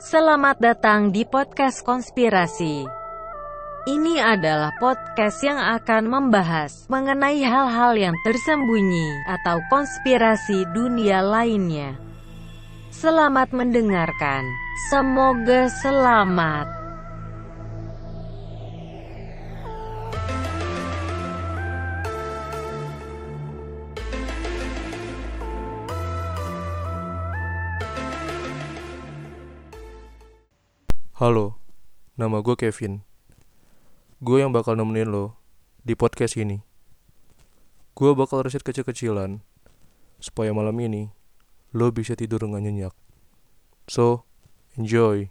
Selamat datang di podcast konspirasi. Ini adalah podcast yang akan membahas mengenai hal-hal yang tersembunyi atau konspirasi dunia lainnya. Selamat mendengarkan. Semoga selamat. Halo, nama gue Kevin. Gue yang bakal nemenin lo di podcast ini. Gue bakal riset kecil-kecilan supaya malam ini lo bisa tidur dengan nyenyak. So, enjoy.